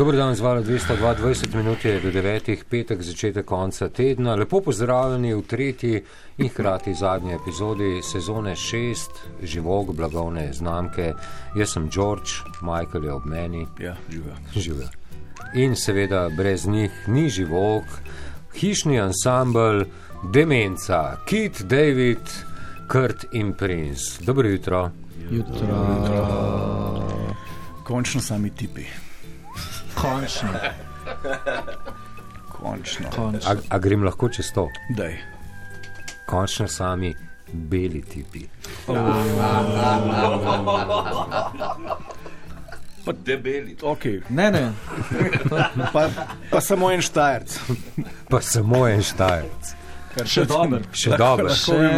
Dobro dan, zvala 202, 20 minut je do 9, petek, začetek konca tedna. Lepo pozdravljeni v tretji in hkrati zadnji epizodi sezone 6, živog blagovne znamke. Jaz sem George, Michael je ob meni. Ja, živijo. Živijo. In seveda brez njih ni živog, hišni ansambl, demenca, Kit, David, Kurt in Prince. Dobro jutro. Jutro. Končno sami tipi. Končno. Končno. Končno. A, a grem lahko čez to? Daj. Končno sami beli tipi. Pa debeli. Okay. Ne, ne. Pa, pa samo en štajerc. Pa samo en štajerc. Še dober. Še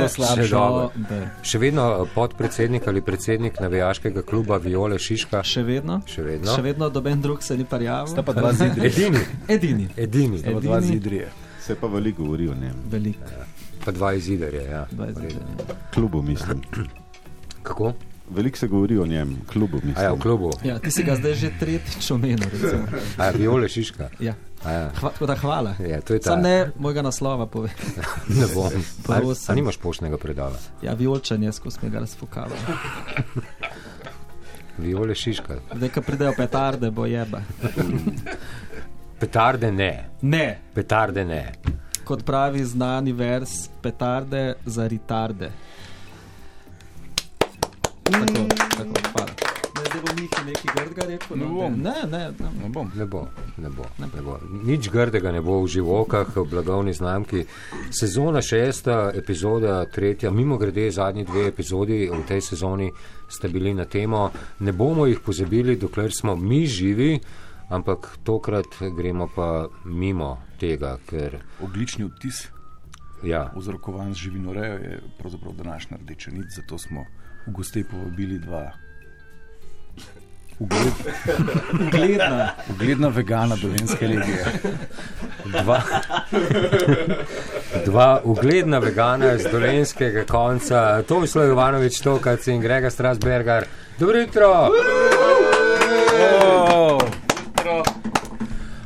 slabše. Še dobro. Dober. Še vedno podpredsednik ali predsednik navijaškega kluba Viole Šiška. Še vedno? Še vedno. Še vedno doben drug se ni parjavil. Sta pa dva zidrija. Edini, Edini. edini. Sta pa dva Edini. zidrije. Se pa veliko govori o njem, Velik. Pa dva izidarja. Ja. Dva izgleda. klubu mislim. Kako? Veliko se govori o njem, klubu mislim. A ja, v klubu. Ja, ti si ga zdaj že tretjič omenil. A ja, Viole Šiška. Ja. A ja. Hva, tako da hvala. Ja, to je ta. Sam ne mojega naslova pove. ne bom. A, a nimaš poštnega predala? Ja, violčan je, skozi me ga razfukava. Viole Šiška. Zdaj, ko pridejo petarde, bo jeba. Petarde ne. Ne, Petarde ne. kot pravi znani vers, petarde za ritarde. Tako, tako, hvala. Ne, zdaj bo Mihi nekaj grdega rekel. Ne no, bom. Ne, ne, ne. Ne bom. Ne bo, ne bo, ne bo. Nič grdega ne bo v živokah, v blagovni znamki. Sezona šesta, epizoda tretja, mimo grede zadnji dve epizodi v tej sezoni sta bili na temo. Ne bomo jih pozabili, dokler smo mi živi, ampak tokrat gremo pa mimo tega, ker Oglični odtis, ja, vzrokovan z živinorejo, je pravzaprav današnja rdeča nit, zato smo v goste povabili dva ugled, Ugledna. ugledna vegana dolenske regije. dva, dva ugledna vegana z dolenskega konca, Tomislav Jovanovič, Tokac in Grega Strasbergar. Dobro jutro! Oh,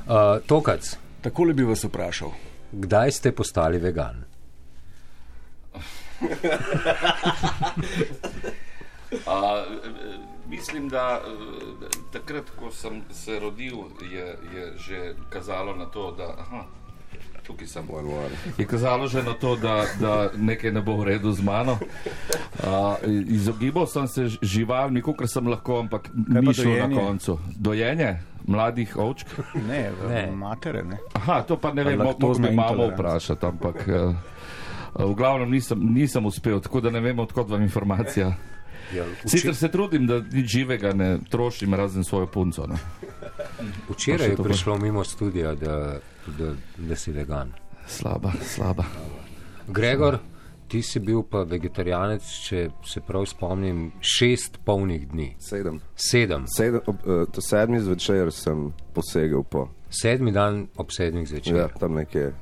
Uh, Tokac, takole bi vas vprašal. kdaj ste postali vegan? A, e, mislim, da e, takrat, ko sem se rodil, je, je že kazalo na to, da. Aha, Tukaj sem bolj var. Je kazalo že na to, da, da nekaj ne bo v redu z mano. A, izogibal sem se živalmi, kolikor sem lahko, ampak pa ni šlo na koncu. Dojenje mladih ovčk. Ne, Ne. matere, ne. Aha, to pa ne vem, kako me mamo intoleranca. vprašati, ampak uh, v glavnem nisem, nisem uspel, tako da ne vem, odkot vam informacija. Ja, Sicer se trudim, da nič živega ne trošim, razen svojo punco. Ne. Včeraj je prišlo mimo studija, da, da, da si vegan. Slaba, slaba. Gregor, ti si bil pa vegetarijanec, če se prav spomnim, šest polnih dni. Sedem. Sedem. Sedem, ob, to sedmi zvečer sem posegel po, Sedmi dan ob sedmih zvečer. ja, tam nekje,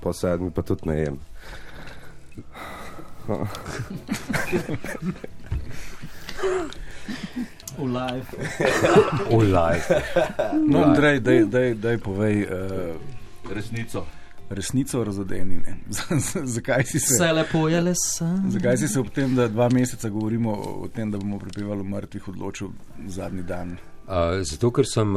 po sedmi pa tudi ne jem. V live. V live. No, Andrej, daj, daj, daj povej uh, Resnico. resnico o razodenine. zakaj, si se, Vse lepo je le sem. zakaj si se ob tem, da dva meseca govorimo o, o tem, da bomo prepevali o mrtvih, odločil zadnji dan? Zato, ker sem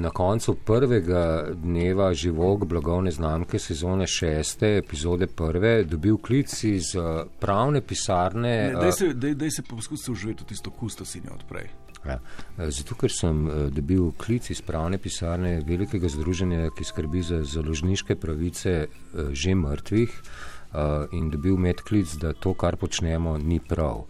na koncu prvega dneva živog blagovne znamke sezone šeste, epizode prve, dobil klic iz pravne pisarne. Ne, daj, se, daj, daj se poskusiti uživati v tisto kustosinjo odprej. Ja. Zato, ker sem dobil klic iz pravne pisarne velikega združenja, ki skrbi za založniške pravice že mrtvih in dobil medklic, da to, kar počnemo, ni prav.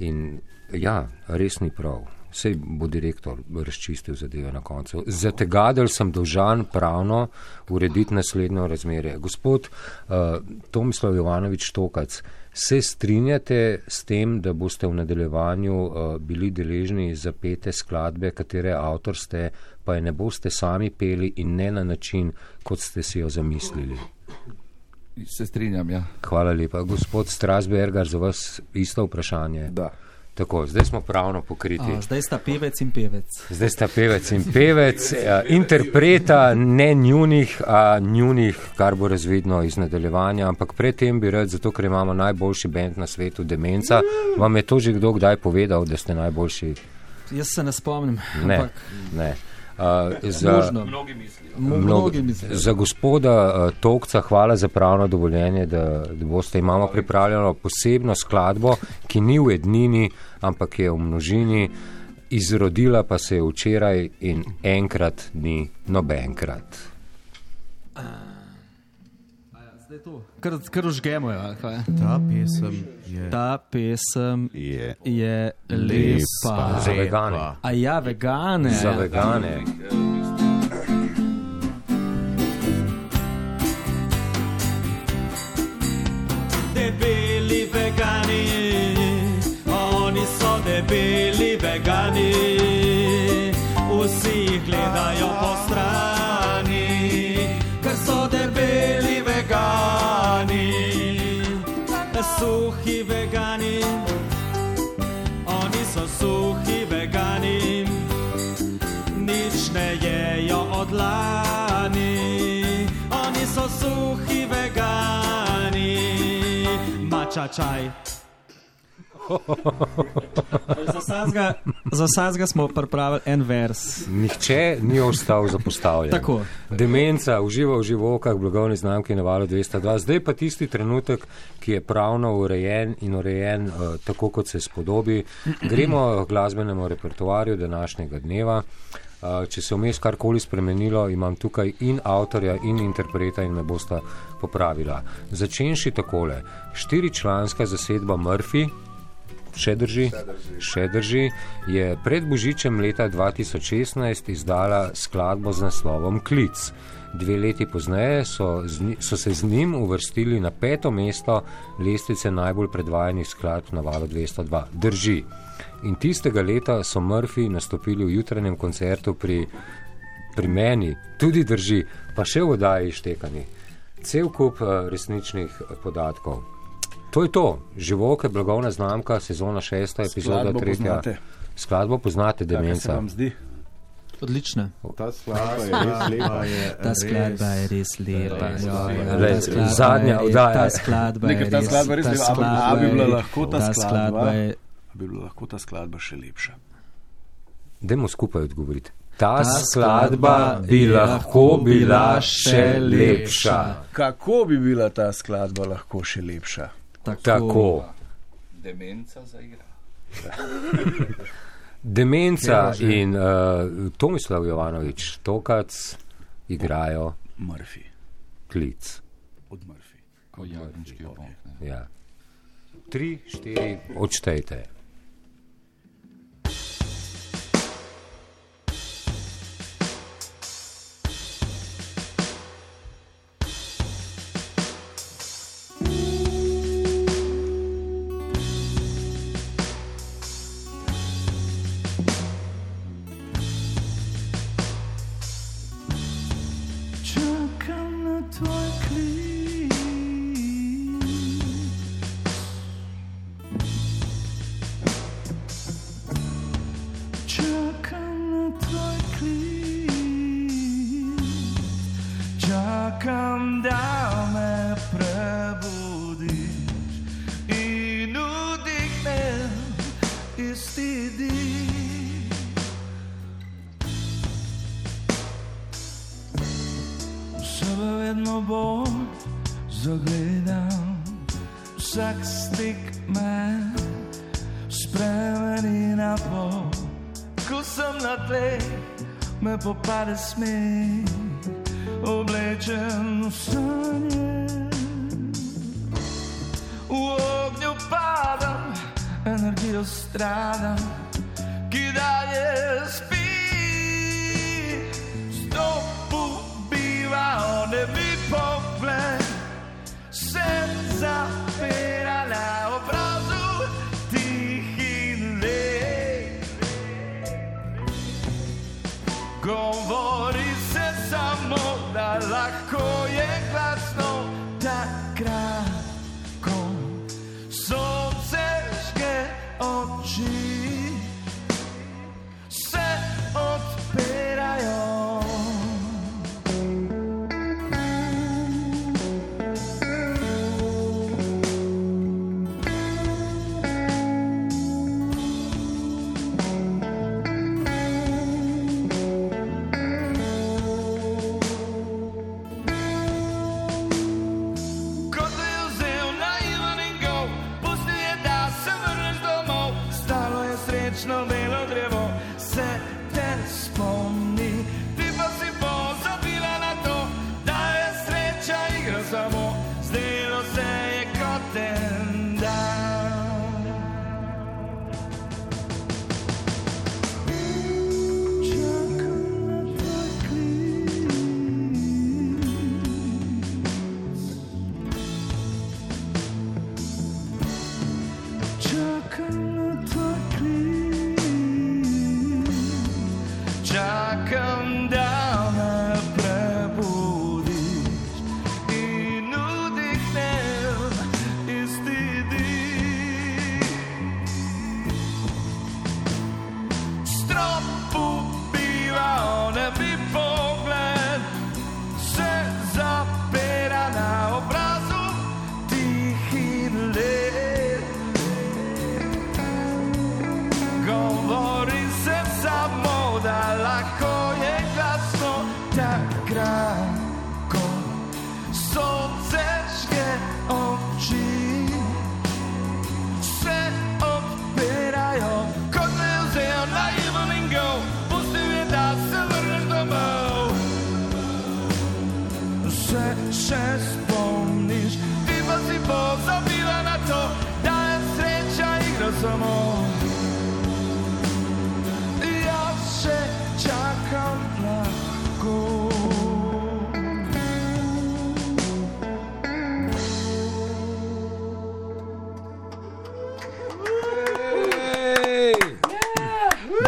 In ja, res ni prav. Sej bo direktor razčistil zadeve na koncu. Za tega, da sem dolžan pravno urediti naslednjo razmerje. Gospod uh, Tomislav Jovanovič Tokac, se strinjate s tem, da boste v nadaljevanju uh, bili deležni zapete skladbe, katere avtor ste, pa je ne boste sami peli in ne na način, kot ste si jo zamislili? Se strinjam, ja. Hvala lepa. Gospod Strasberger, za vas isto vprašanje. Da. Tako, zdaj smo pravno pokriti. A, zdaj sta pevec in pevec. Zdaj sta pevec in pevec, eh, interpreta ne njunih, a njunih, kar bo razvidno iz nadaljevanja. Ampak predtem bi rad, zato ker imamo najboljši bend na svetu, Demenca. Vam je to že kdo kdaj povedal, da ste najboljši? Jaz se ne spomnim. Ne, ampak ne. Uh, za, Možno. Mnogi mislijo. Mnogi, mislijo. Za gospoda uh, Tokca hvala za pravno dovoljenje, da, da boste imamo pripravljeno posebno skladbo, ki ni v ednini, ampak je v množini. Izrodila pa se je včeraj in enkrat ni nobenkrat. Zdaj to. Kar, kar užgemo, ja. kaj? Ta pesem je Ta pesem Je. je lepa. Za vegane. A ja, vegane. Za vegane. Debeli vegani, oni so debeli vegani, vsi jih gledajo po suhi vegani, oni so suhi vegani, nič ne jejo od lani, oni so suhi vegani, mača čaj. Za vsakega smo pripravili en vers. Nihče ni ostal zapostavljen. Tako. Demenca uživa v živokah, blagovni znamki na valu 202. Zdaj pa tisti trenutek, ki je pravno urejen in urejen uh, tako, kot se spodobi. Gremo k glasbenemu repertoarju današnjega dneva. Uh, če se vmes karkoli spremenilo, imam tukaj in avtorja, in interpreta in me bosta popravila. Začenši takole. Štiričlanska zasedba Murphy, Še drži, še drži, je pred Božičem leta 2016 izdala skladbo z naslovom Klic. Dve leti pozneje so, so se z njim uvrstili na peto mesto lestvice najbolj predvajanih skladb na valu 202. Drži. In tistega leta so Murphy nastopili v jutranjem koncertu pri, pri meni, tudi drži, pa še v oddaji štekani. Cel kup eh, resničnih eh, podatkov. To je to, živoke, blagovna znamka, sezona šesta, epizoda Skladbo tretja. poznate? Skladbo poznate, Kaj se demenca. vam zdi? Odlična. Ta skladba je res lepa. Ta skladba je res lepa. Ja, ja, skladba zadnja je- oddaja. Ta skladba je ker ta skladba je res lepa. Bi- bila je- lahko ta ta skladba? je Bi bila lahko ta skladba še lepša. Dajmo skupaj odgovoriti. Ta, Ta skladba bi je lahko bila še lepša. Kako bi bila ta skladba lahko še lepša? Tako. Tako. Demenca zaigra. Demenca in uh, Tomislav Jovanovič, tokac, igrajo Murphy. klic. Od Murphy. Ko jagnčki obok. ne. Ja. Tri, štiri, odštejte. Govori se samo, da lahko je glasno takrat, ko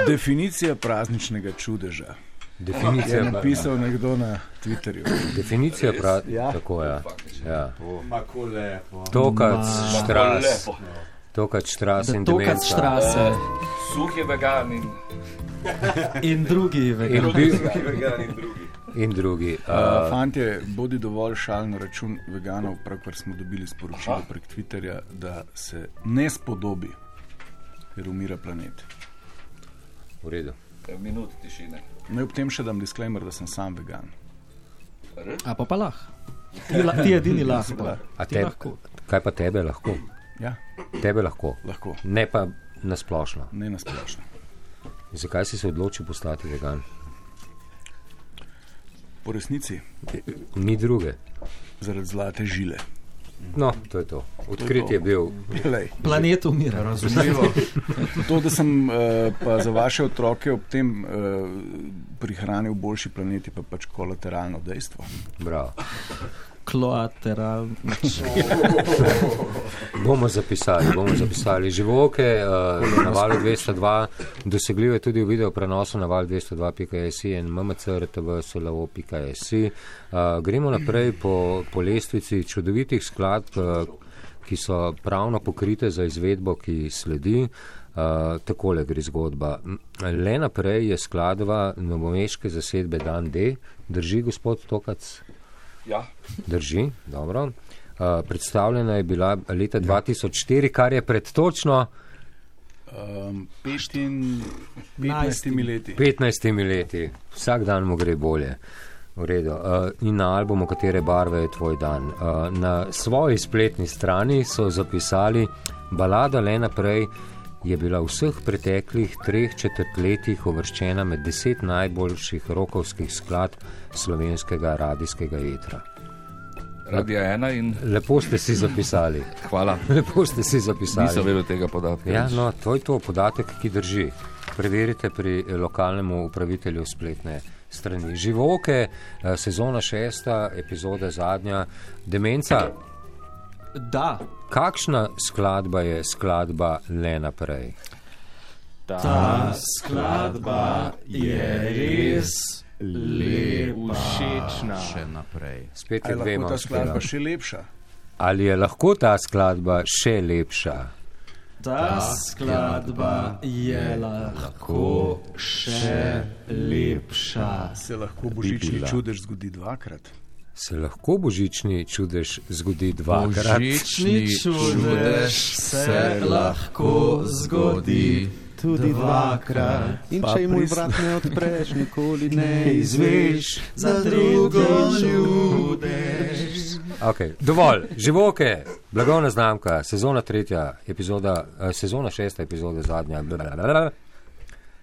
Definicija prazničnega čudeža. Definicija, Je napisal nekdo na Twitterju. definicija prav, Ja. tako je. Ja. Lepo. Tokac, Ma. štras, Lepo. tokac, štras in Tokac demenca. štrase Suh je vegan in in drugi In, vegani. bi, Vegan in drugi. in drugi. Uh, fantje, bodi dovolj šal na račun veganov, pravkar smo dobili sporočilo prek Twitterja, da se ne spodobi, ker umira planet. V redu. minut tišine. Naj ob tem še dam disclaimer, da sem sam vegan. A pa pa lahko. Ti, la, ti edini lahko. A Ti te, lahko. kaj pa tebe lahko? Ja, Tebe lahko, lahko, ne pa nasplošno. ne na splošno. Zakaj si se odločil postati vegan? Po resnici, Ni druge. zaradi zlate žile. No, to je to. Odkrit je bil. Lej, Planet umira. Razumljivo. to, da sem uh, pa za vaše otroke ob tem uh, prihranil boljši planet, je pa pač kolateralno dejstvo. Bravo. Kloateral. Bomo zapisali, bomo zapisali. Živoke uh, na valu 202, dosegljivo je tudi v video prenosu na val 202.js in mmcrtv.slo.js. Uh, gremo naprej po, po lestvici čudovitih skladb, uh, ki so pravno pokrite za izvedbo, ki sledi. Uh, takole gre zgodba. Le naprej je skladba novomeške zasedbe Dan D. Drži, gospod Tokac? Ja, Drži, dobro. Uh, predstavljena je bila leta 2004, kar je pred točno Um, 15 15 leti. 15 leti. Vsak dan mu gre bolje. V redu. Uh, in na albumu, katere barve je tvoj dan. Uh, na svoji spletni strani so zapisali, balada Le naprej je bila v vseh preteklih treh četrtletjih uvrščena med deset najboljših rokovskih skladb slovenskega radijskega etra. Radio 1 in Lepo ste si zapisali. hvala. Lepo ste si zapisali. Nisem vedel tega podatka. Ja, no, to je to podatek, ki drži. Preverite pri eh, lokalnemu upravitelju spletne strani. Živoke, eh, sezona šesta, epizoda zadnja, demenca. Da, Kakšna skladba je skladba le naprej? ta skladba je res lepa. Všečna. Še naprej. Spet Ali je je dvema. lahko ta skladba uspela. še lepša? Ali je lahko ta skladba še lepša? Ta skladba je lahko še lepša. Se lahko božični čudež zgodi dvakrat. Se lahko božični čudež zgodi dvakrat? Božični čudež se lahko zgodi tudi dvakrat. In če jim pris- vrat ne odpreš, nikoli ne ne izveš za drugo čudež. Okay, dovolj, živoke, blagovna znamka, sezona tretja, epizoda, eh, sezona šesta, epizoda zadnja, blablabla.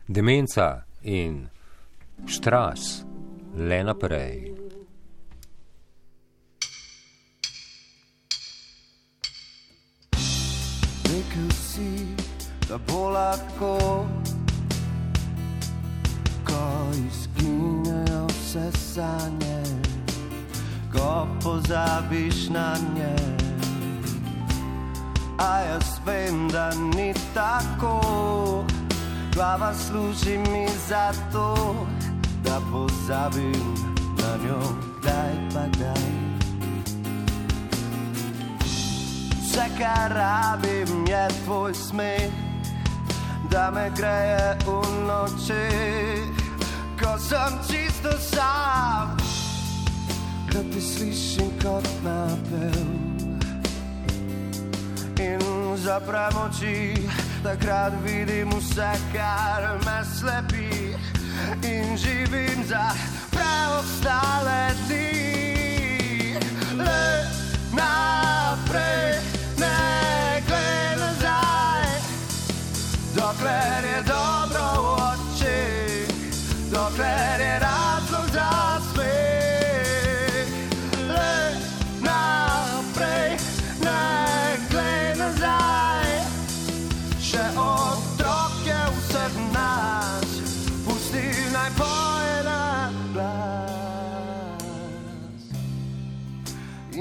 demenca in štras, le naprej. Rekel si, da bo lahko, ko izginejo vse sanje, ko pozabiš na nje. A jaz vem, da ni tako, glava služi mi za to, da pozabim na njo, kdaj pa kdaj. Vse, kar rabim, je tvoj smeh, da me greje v noči, ko sem čisto sam, da ti slišim kot napev. In zaprem oči, takrat vidim vse, kar me slepi, in živim za preostale dni.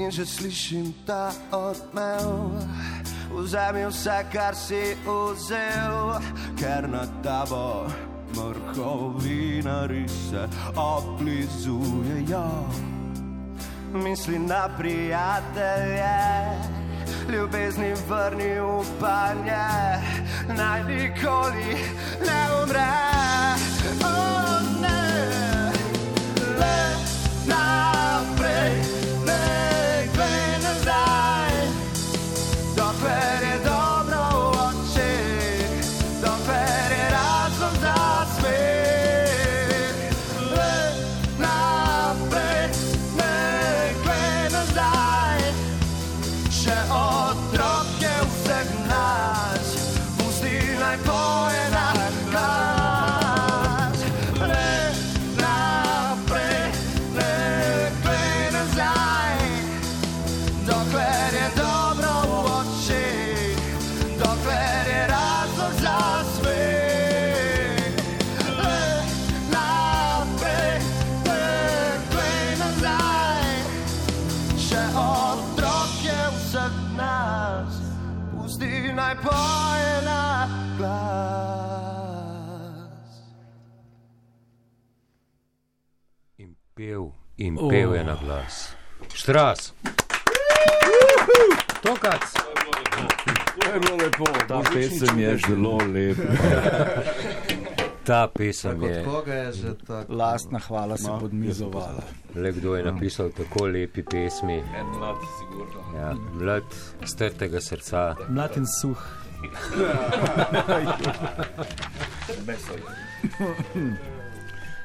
In že slišim ta odmev, vzemi vse, kar si vzel, ker na tabo vrhovinari se oblizujejo. Misli na prijatelje, ljubezni vrni upanje, naj nikoli ne umre. Oh, Štras. Tokac. To je bilo lepo. Ta pesem je zelo lepa. Ta pesem je, Koga je že tako? Lastna hvala se podmizovala. le kdo je napisal tako lepi pesmi. En mlad, sigurno. Ja, mlad, strtega srca. Mlad in suh. Meso je.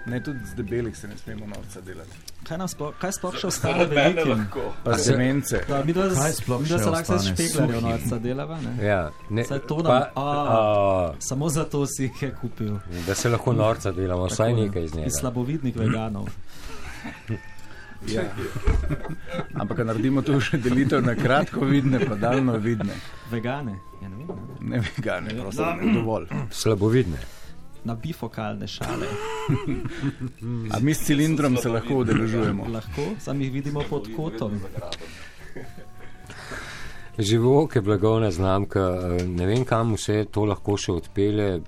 Ne, tudi z debelih se ne smemo norca delati. Kaj, nam sploh, kaj sploh še ostane velikim? lahko. Pa se- demence. Da, mi dva Kaj sploh še se lahko ostane špeglarjev suhim? norca delava, ne? Ja, ne, Saj to pa, nam- a. a, Samo zato si jih je kupil. da se lahko norca delamo, vsaj nekaj iz Iz njega. slabovidnih veganov. Ja. Ampak naredimo tu še delitev na kratko vidne, pa daljno vidne. Vegane. Ja, ne vem, ne. Ne vegane, prosim, ne dovolj. Slabovidne. Na bifokalne šale. A mi s cilindrom se lahko udeležujemo. Lahko, sam jih vidimo pod kotom. Živok je blagovna znamka, eh, ne vem kam vse to lahko še odpelje.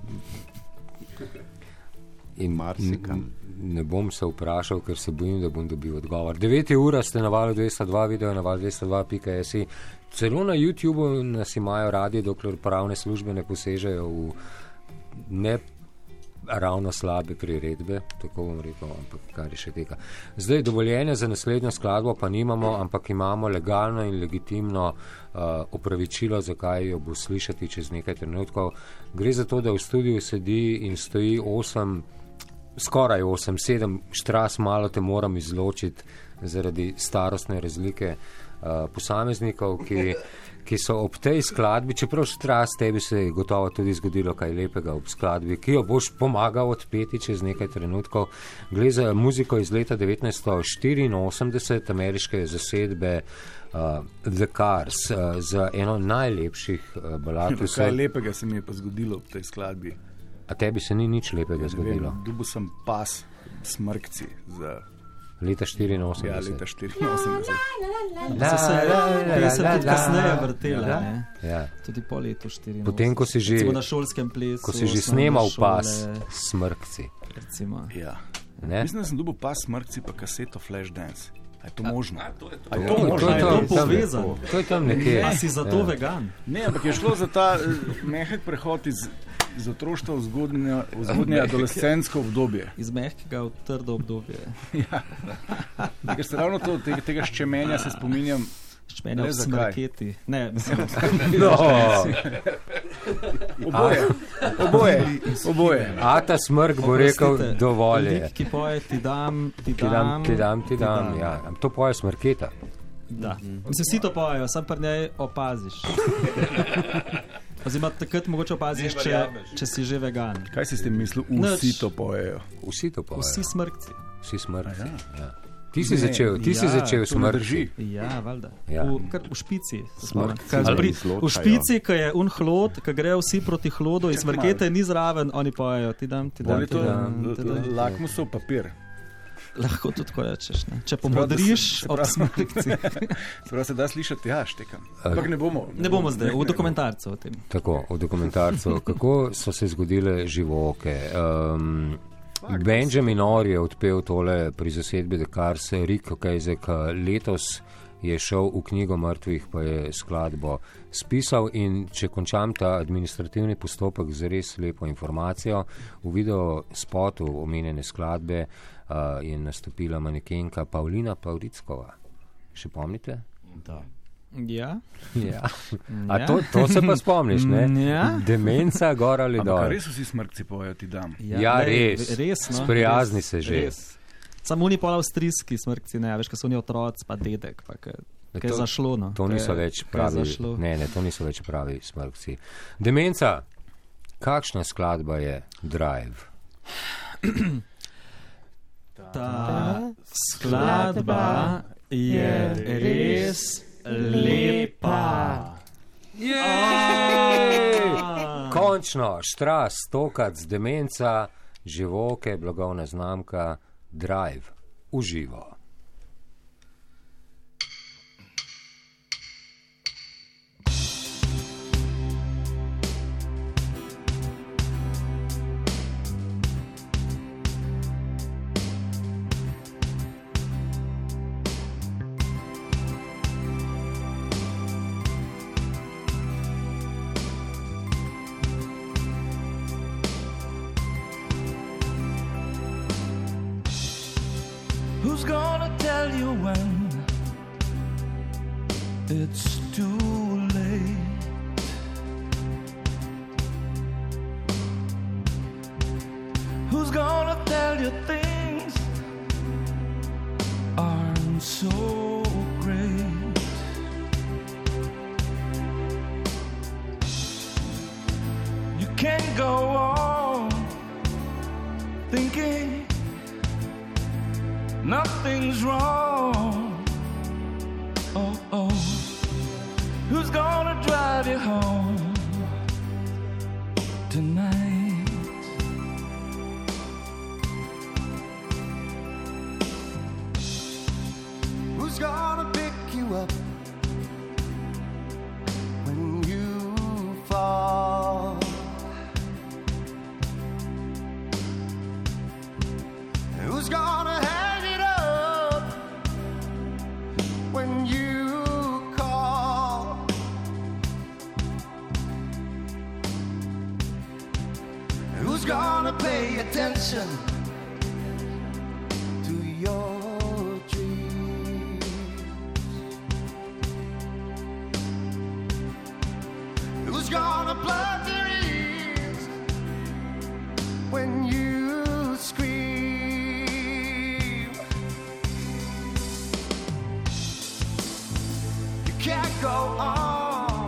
In Marsikam. Ne bom se vprašal, ker se bojim, da bom dobil odgovor. 9 ura ste na valu 202, video na valu 202.js. Celo na YouTubu nas imajo radi, dokler pravne službe ne posežejo v ne ravno slabe priredbe, tako bom rekel, ampak kar je še tega. Zdaj, dovoljenja za naslednjo skladbo pa nimamo, ampak imamo legalno in legitimno uh, opravičilo, zakaj jo bo slišati čez nekaj trenutkov. Gre za to, da v studiu sedi in stoji osem, skoraj osem, sedem štras, malo te moram izločiti zaradi starostne razlike uh, posameznikov, ki ki so ob tej skladbi, čeprav štras tebi se je gotovo tudi zgodilo kaj lepega ob skladbi, ki jo boš pomagal odpeti čez nekaj trenutkov. Gre za muziko iz leta 1984 ameriške zasedbe uh, The Cars, uh, za eno najlepših uh, balad Kaj vseh. lepega se mi je pa zgodilo v tej skladbi. A tebi se ni nič lepega zgodilo. Dubu sem pas smrkci za Leta 84. ja, leta 84. So se pesem tudi kasneje vrtela, Ja. ne. Ja. Tudi po letu 4. Potem, ko si že, Recimo na šolskem plesu. ko si že snemal šole, pas smrkci. Recimo. Ja. Ne? Mislim, da sem dobil pas smrkci pa kaseto Flashdance. A je to možno? A, to je to. A je Ja, to je to, to povezano? To je tam nekje. A si zato Ja. vegan? Ne, ampak je šlo za ta eh, mehek prehod iz, iz otroštva v zgodnje, v zgodnje adolescentsko obdobje. Iz mehkega v trdo obdobje. Ker se ravno to, tega, tega ščemenja se spominjam. Šmenja Ne, v smrketi. Ne, mislim, No. Oboje, oboje, oboje. Ata smrk bo rekel, dovolj je. lik, ki poje ti dam, ti Ti dam, ti dam, ti dam. dam. Ja. To poje smrketa. Da. Mislim, vsi to pojejo, sam pa ne opaziš. Oziroma, takrat mogoče opaziš, če, če si že vegan. Kaj si s tem mislil? Vsi to pojejo. Vsi to pojejo. Vsi smrkci. Vsi smrkci. A ja. Ja. Ti si Ne, začel, ti si ja, začel ne drži. smrti. Ja, valjda. Ja. V, v špici. se pri-. V špici, ki je un hlod, ki grejo vsi proti hlodu in smrkete ni zraven, oni pojejo. Ti dam, ti dam, ti dam. Ti dam. lakmusov papir. Lahko tudi tako rečeš. Ne? Če da pomodriš se- se smrkci. Sprav se da slišati, ja, štekam. Ampak ne bomo. Ne bomo zdaj, v dokumentarcu o tem. Tako, v dokumentarcu, kako so se zgodile živoke. Um, Benjamin Orr je odpel tole pri zasedbi Dekars, Rick Okejzek letos je šel v knjigo mrtvih, pa je skladbo spisal in če končam ta administrativni postopek z res lepo informacijo, v video spotu omenjene skladbe uh, je nastopila manekenka Paulina Pavlickova. Še pomnite? Ja. Ja. A to, to se pa spomniš, ne? Ja. Demenca, gor ali dol. res vsi smrkci pojejo, ti dam. Ja, lej, res. res no, Sprijazni res, se že. Res. Samo oni pol avstrijski smrkci, ne, veš, kaj so oni otroci, pa dedek, pa kaj, Ne, kaj je to- zašlo. No. To niso več kaj je pravi. zašlo. Ne, ne, to niso več pravi smrkci. Demenca, kakšna skladba je Drive? Ta skladba je res lepa. Končno, štras, tokac, demenca, živoke, blagovna znamka, Drive, uživo. Nothing's wrong. Oh, oh, who's gonna drive you home Can't go on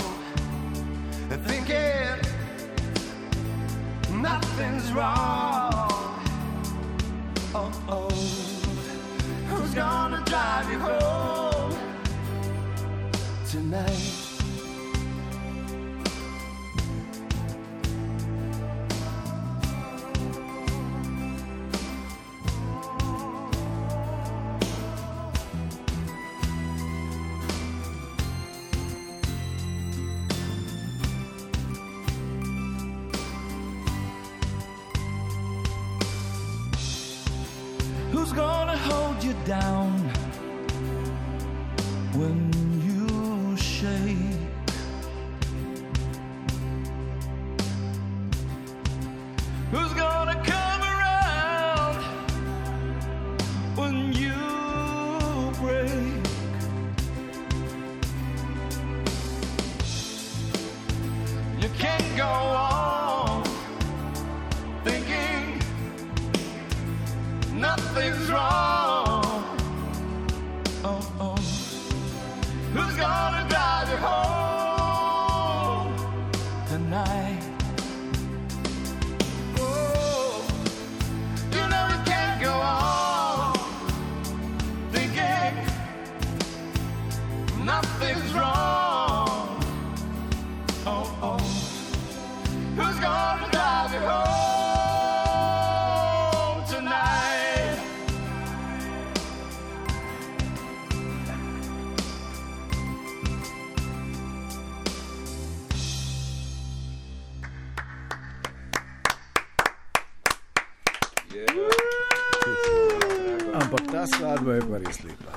thinking nothing's wrong. Oh, oh. Who's gonna drive you home tonight? Nothing's wrong.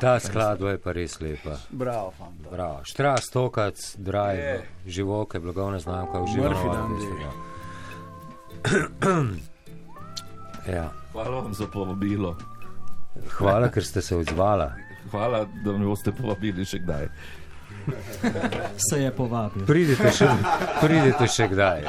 Ta skladba je pa res lepa. Bravo, fanta. Bravo. Štras, tokac, drive, živoke, blagovna znamka, Murphy uživamo. Dundee. Ja. Hvala vam za povabilo. Hvala, ker ste se odzvala. Hvala, da me boste povabili še kdaj. Se je povabil. Pridite še, pridite še kdaj.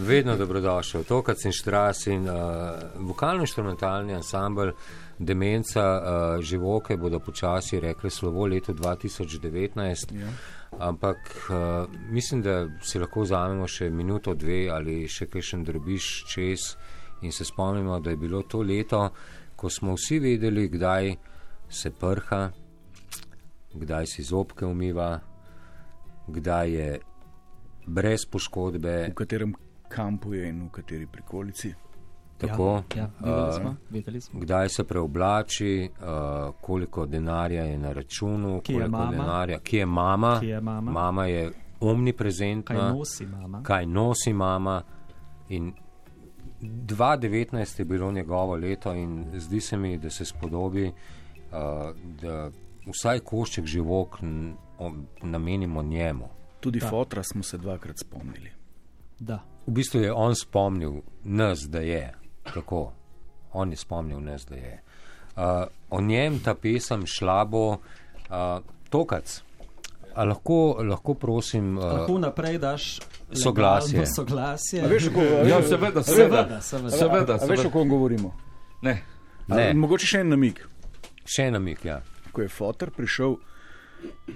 Vedno dobrodošel. Tokac in štras in uh, vokalno-instrumentalni ansambl Demenca uh, živoke bodo počasi rekli slovo leto 2019. Ja. Ampak uh, mislim, da si lahko vzamemo še minuto, dve ali še kakšen drobiš čez in se spomnimo, da je bilo to leto, ko smo vsi vedeli, kdaj se prha, kdaj si zobke umiva, kdaj je brez poškodbe. V katerem kampu je in v kateri prikolici. Tako, Ja, ja, videli uh, smo, videli smo. kdaj se preoblači, uh, koliko denarja je na računu, Kje je koliko mama? denarja, kje je mama. Kje je mama? mama je omniprezentna, Kaj nosi mama? kaj nosi mama. In 2019 je bilo njegovo leto, in zdi se mi, da se spodobi, uh, da vsaj košček živok namenimo njemu. Tudi Da. fotra smo se dvakrat spomnili. Da. V bistvu je on spomnil nas, da je tako. On je spomnil nas, da je. Uh, o njem ta pesem šla bo uh, tokac. A lahko, lahko prosim, uh, Lahko naprej daš Soglasje. soglasje. A veš, kako, Ja, seveda, seveda. Seveda, seveda. seveda, a, veš, seveda. o kom govorimo? Ne. ne, A, mogoče še en namig. še namik. Ja. Ko je Fotor prišel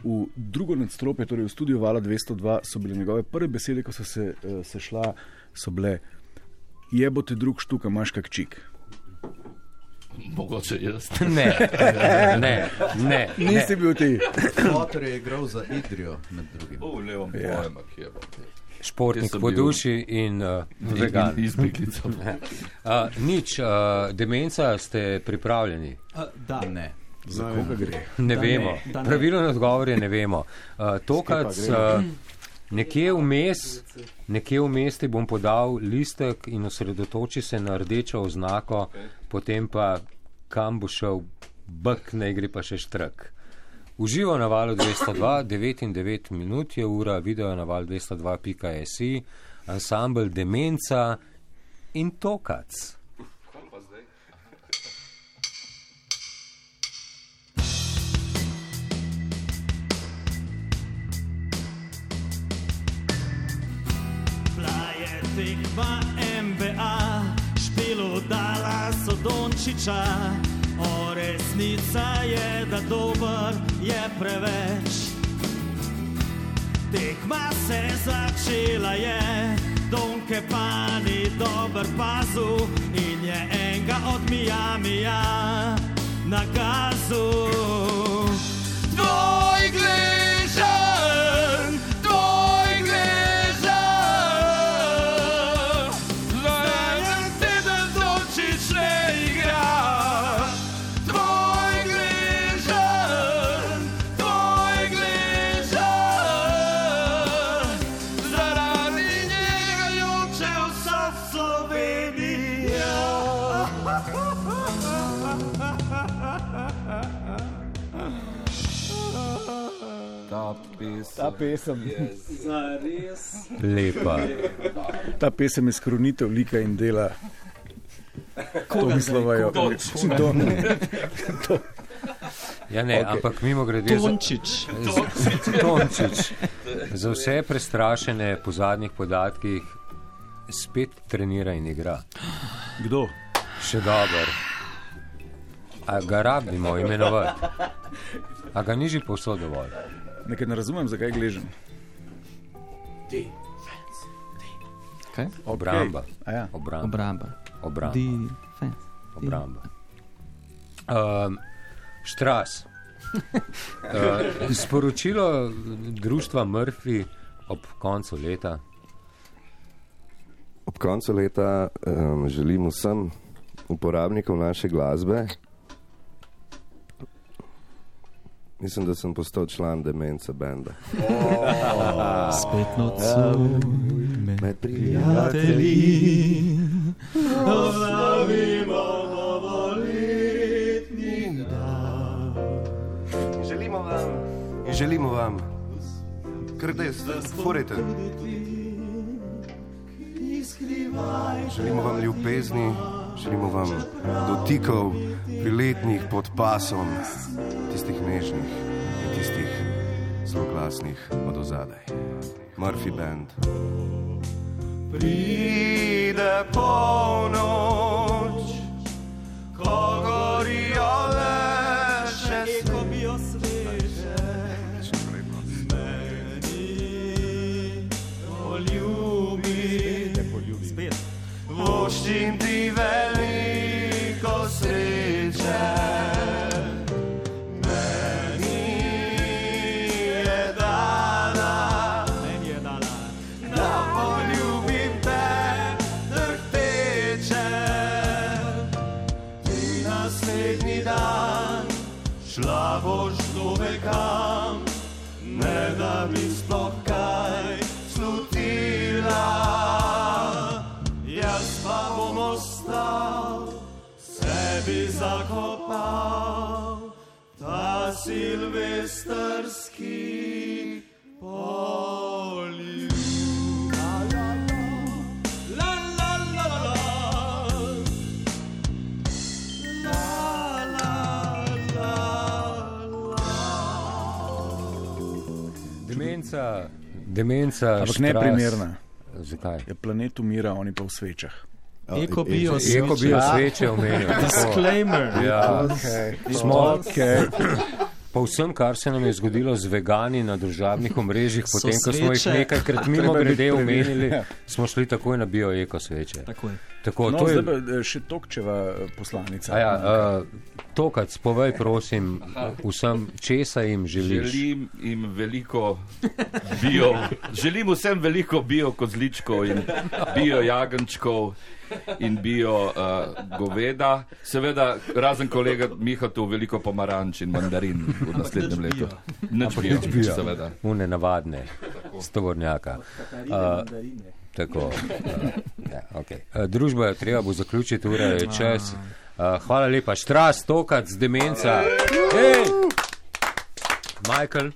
v drugo nadstropje, torej v studio Vala 202, so bile njegove prve besede, ko so se uh, sešla, so bile: Jebote drug štuka, imaš kak čik. Mogoče jaz. Ne, ne, ne. Nisi bil ti. Potter je igral za Idrijo med drugim. O, levo, Ja. pojma, kje bo. Športnik Jaz sem po bil- duši in uh, vegan. Izbiklica. Uh, nič, uh, demenca ste pripravljeni. Uh, da, Ne. Za koga gre? Ne Da vemo. ne, da ne. Pravilen odgovor je ne vemo. Uh, tokrat uh, nekje vmes, nekje vmes ti bom podal listek in osredotoči se na rdečo oznako, potem pa kam bo šel bk, ne gre pa še štrak. Uživo na valu 202, 99 minut je ura, video na valu 202.si, ansambl Demenca in Tokac. Je tekma MBA, špilo dala so Dončiča. O, resnica je, da dober je preveč. Tekma se začela je, Donke pa ni dober pazu in je enega od Miamija na gazu. Tvoj gležen, Ta pesem. Ta pesem, Zares. Lepa. ta pesem je skrunitev lika in dela. Tomislavajo. To, Ja, ne, okay. ampak mimo grede. Tončič. Tončič. Za vse prestrašene po zadnjih podatkih spet trenira in igra. kdo? Še dober. A ga rabimo imenovati? A ga ni že povsod dovolj? Nekaj ne razumem, zakaj gležem. Kaj? Obramba. A Ja. Obramba. Obramba. Obramba. Defense. Obramba. Um, štras. Uh, sporočilo društva Murphy ob koncu leta. Ob koncu leta um, želim vsem uporabnikom naše glasbe. Mislim, da sem postal član Demenca benda. Spet nocoj Med prijatelji. Želimo vam in želimo vam, kar da furite. Želimo vam ljubezni, želimo vam dotikov, priletnih pod pasom, tistih nežnih in tistih zelo glasnih od ozadaj. Murphy Band. Pride polnoč, silvestrski polju. La, la, la, la, la, la. La, la, la, Demenca, demenca. Ampak štras. neprimerna. Zakaj? Je planet umira, oni pa v svečah. Eko bio Eko bi jo sveče omenil. tako. Disclaimer. Ja, Okay. smo, Okay. Po vsem, kar se nam je zgodilo z vegani na družabnih omrežjih, potem, ko smo jih nekajkrat mimo grede omenili, Ja. smo šli takoj na bio eko sveče. Takoj. Tako, No, to je- zdaj pa eh, še Tokčeva eh, poslanica. A Ja, uh, to, kar spovej, prosim, vsem, česa jim želiš. Želim jim veliko bio, želim vsem veliko bio kozličkov in bio jagenčkov in bio uh, goveda. Seveda, razen kolega Mihatu, veliko pomaranč in mandarin v naslednjem letu. Nič bio, nič bio. seveda. Une navadne, stovornjaka. Uh, tako. Uh, ja, okay. uh, družba je treba bo zaključiti, ura je čas. Uh, hvala lepa, štras, tokat z demenca. Hey! Michael.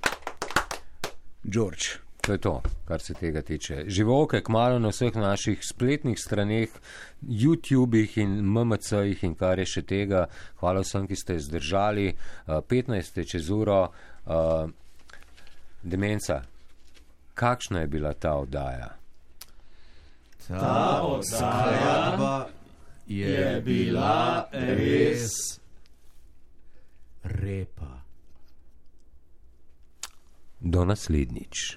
George. To je to, kar se tega tiče. Živoke, kmalo na vseh naših spletnih straneh, YouTubih in MMC-jih in kar je še tega. Hvala vsem, ki ste zdržali. Uh, 15. je čez uro. Uh, demenca, kakšna je bila ta oddaja? Ta oddaja je bila res repa. Do naslednjič.